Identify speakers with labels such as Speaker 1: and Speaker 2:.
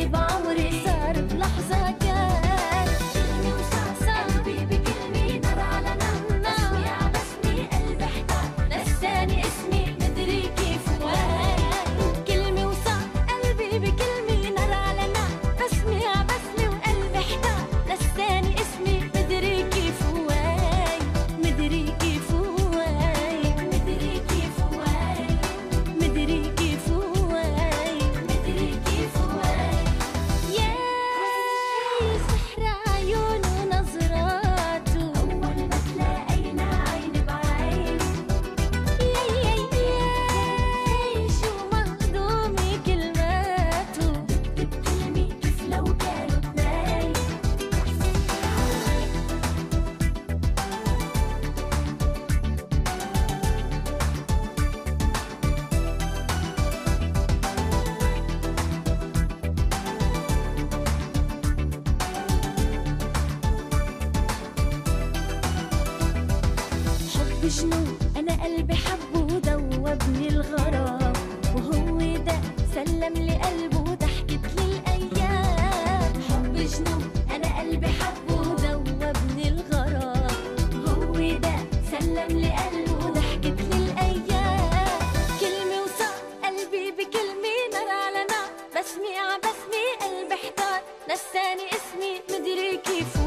Speaker 1: divine. جنون أنا قلبي حبه ودوبني الغرام. وهو ده سلم لي قلبه وضحكت لي الأيام. حب جنون أنا قلبي حبه ودوبني الغرام. وهو ده سلم لي قلبه وضحكت لي الأيام. كلمة وصق قلبي بكلمة نار على نار. بسمع بسمع قلبي احتار. نساني اسمي مدري كيف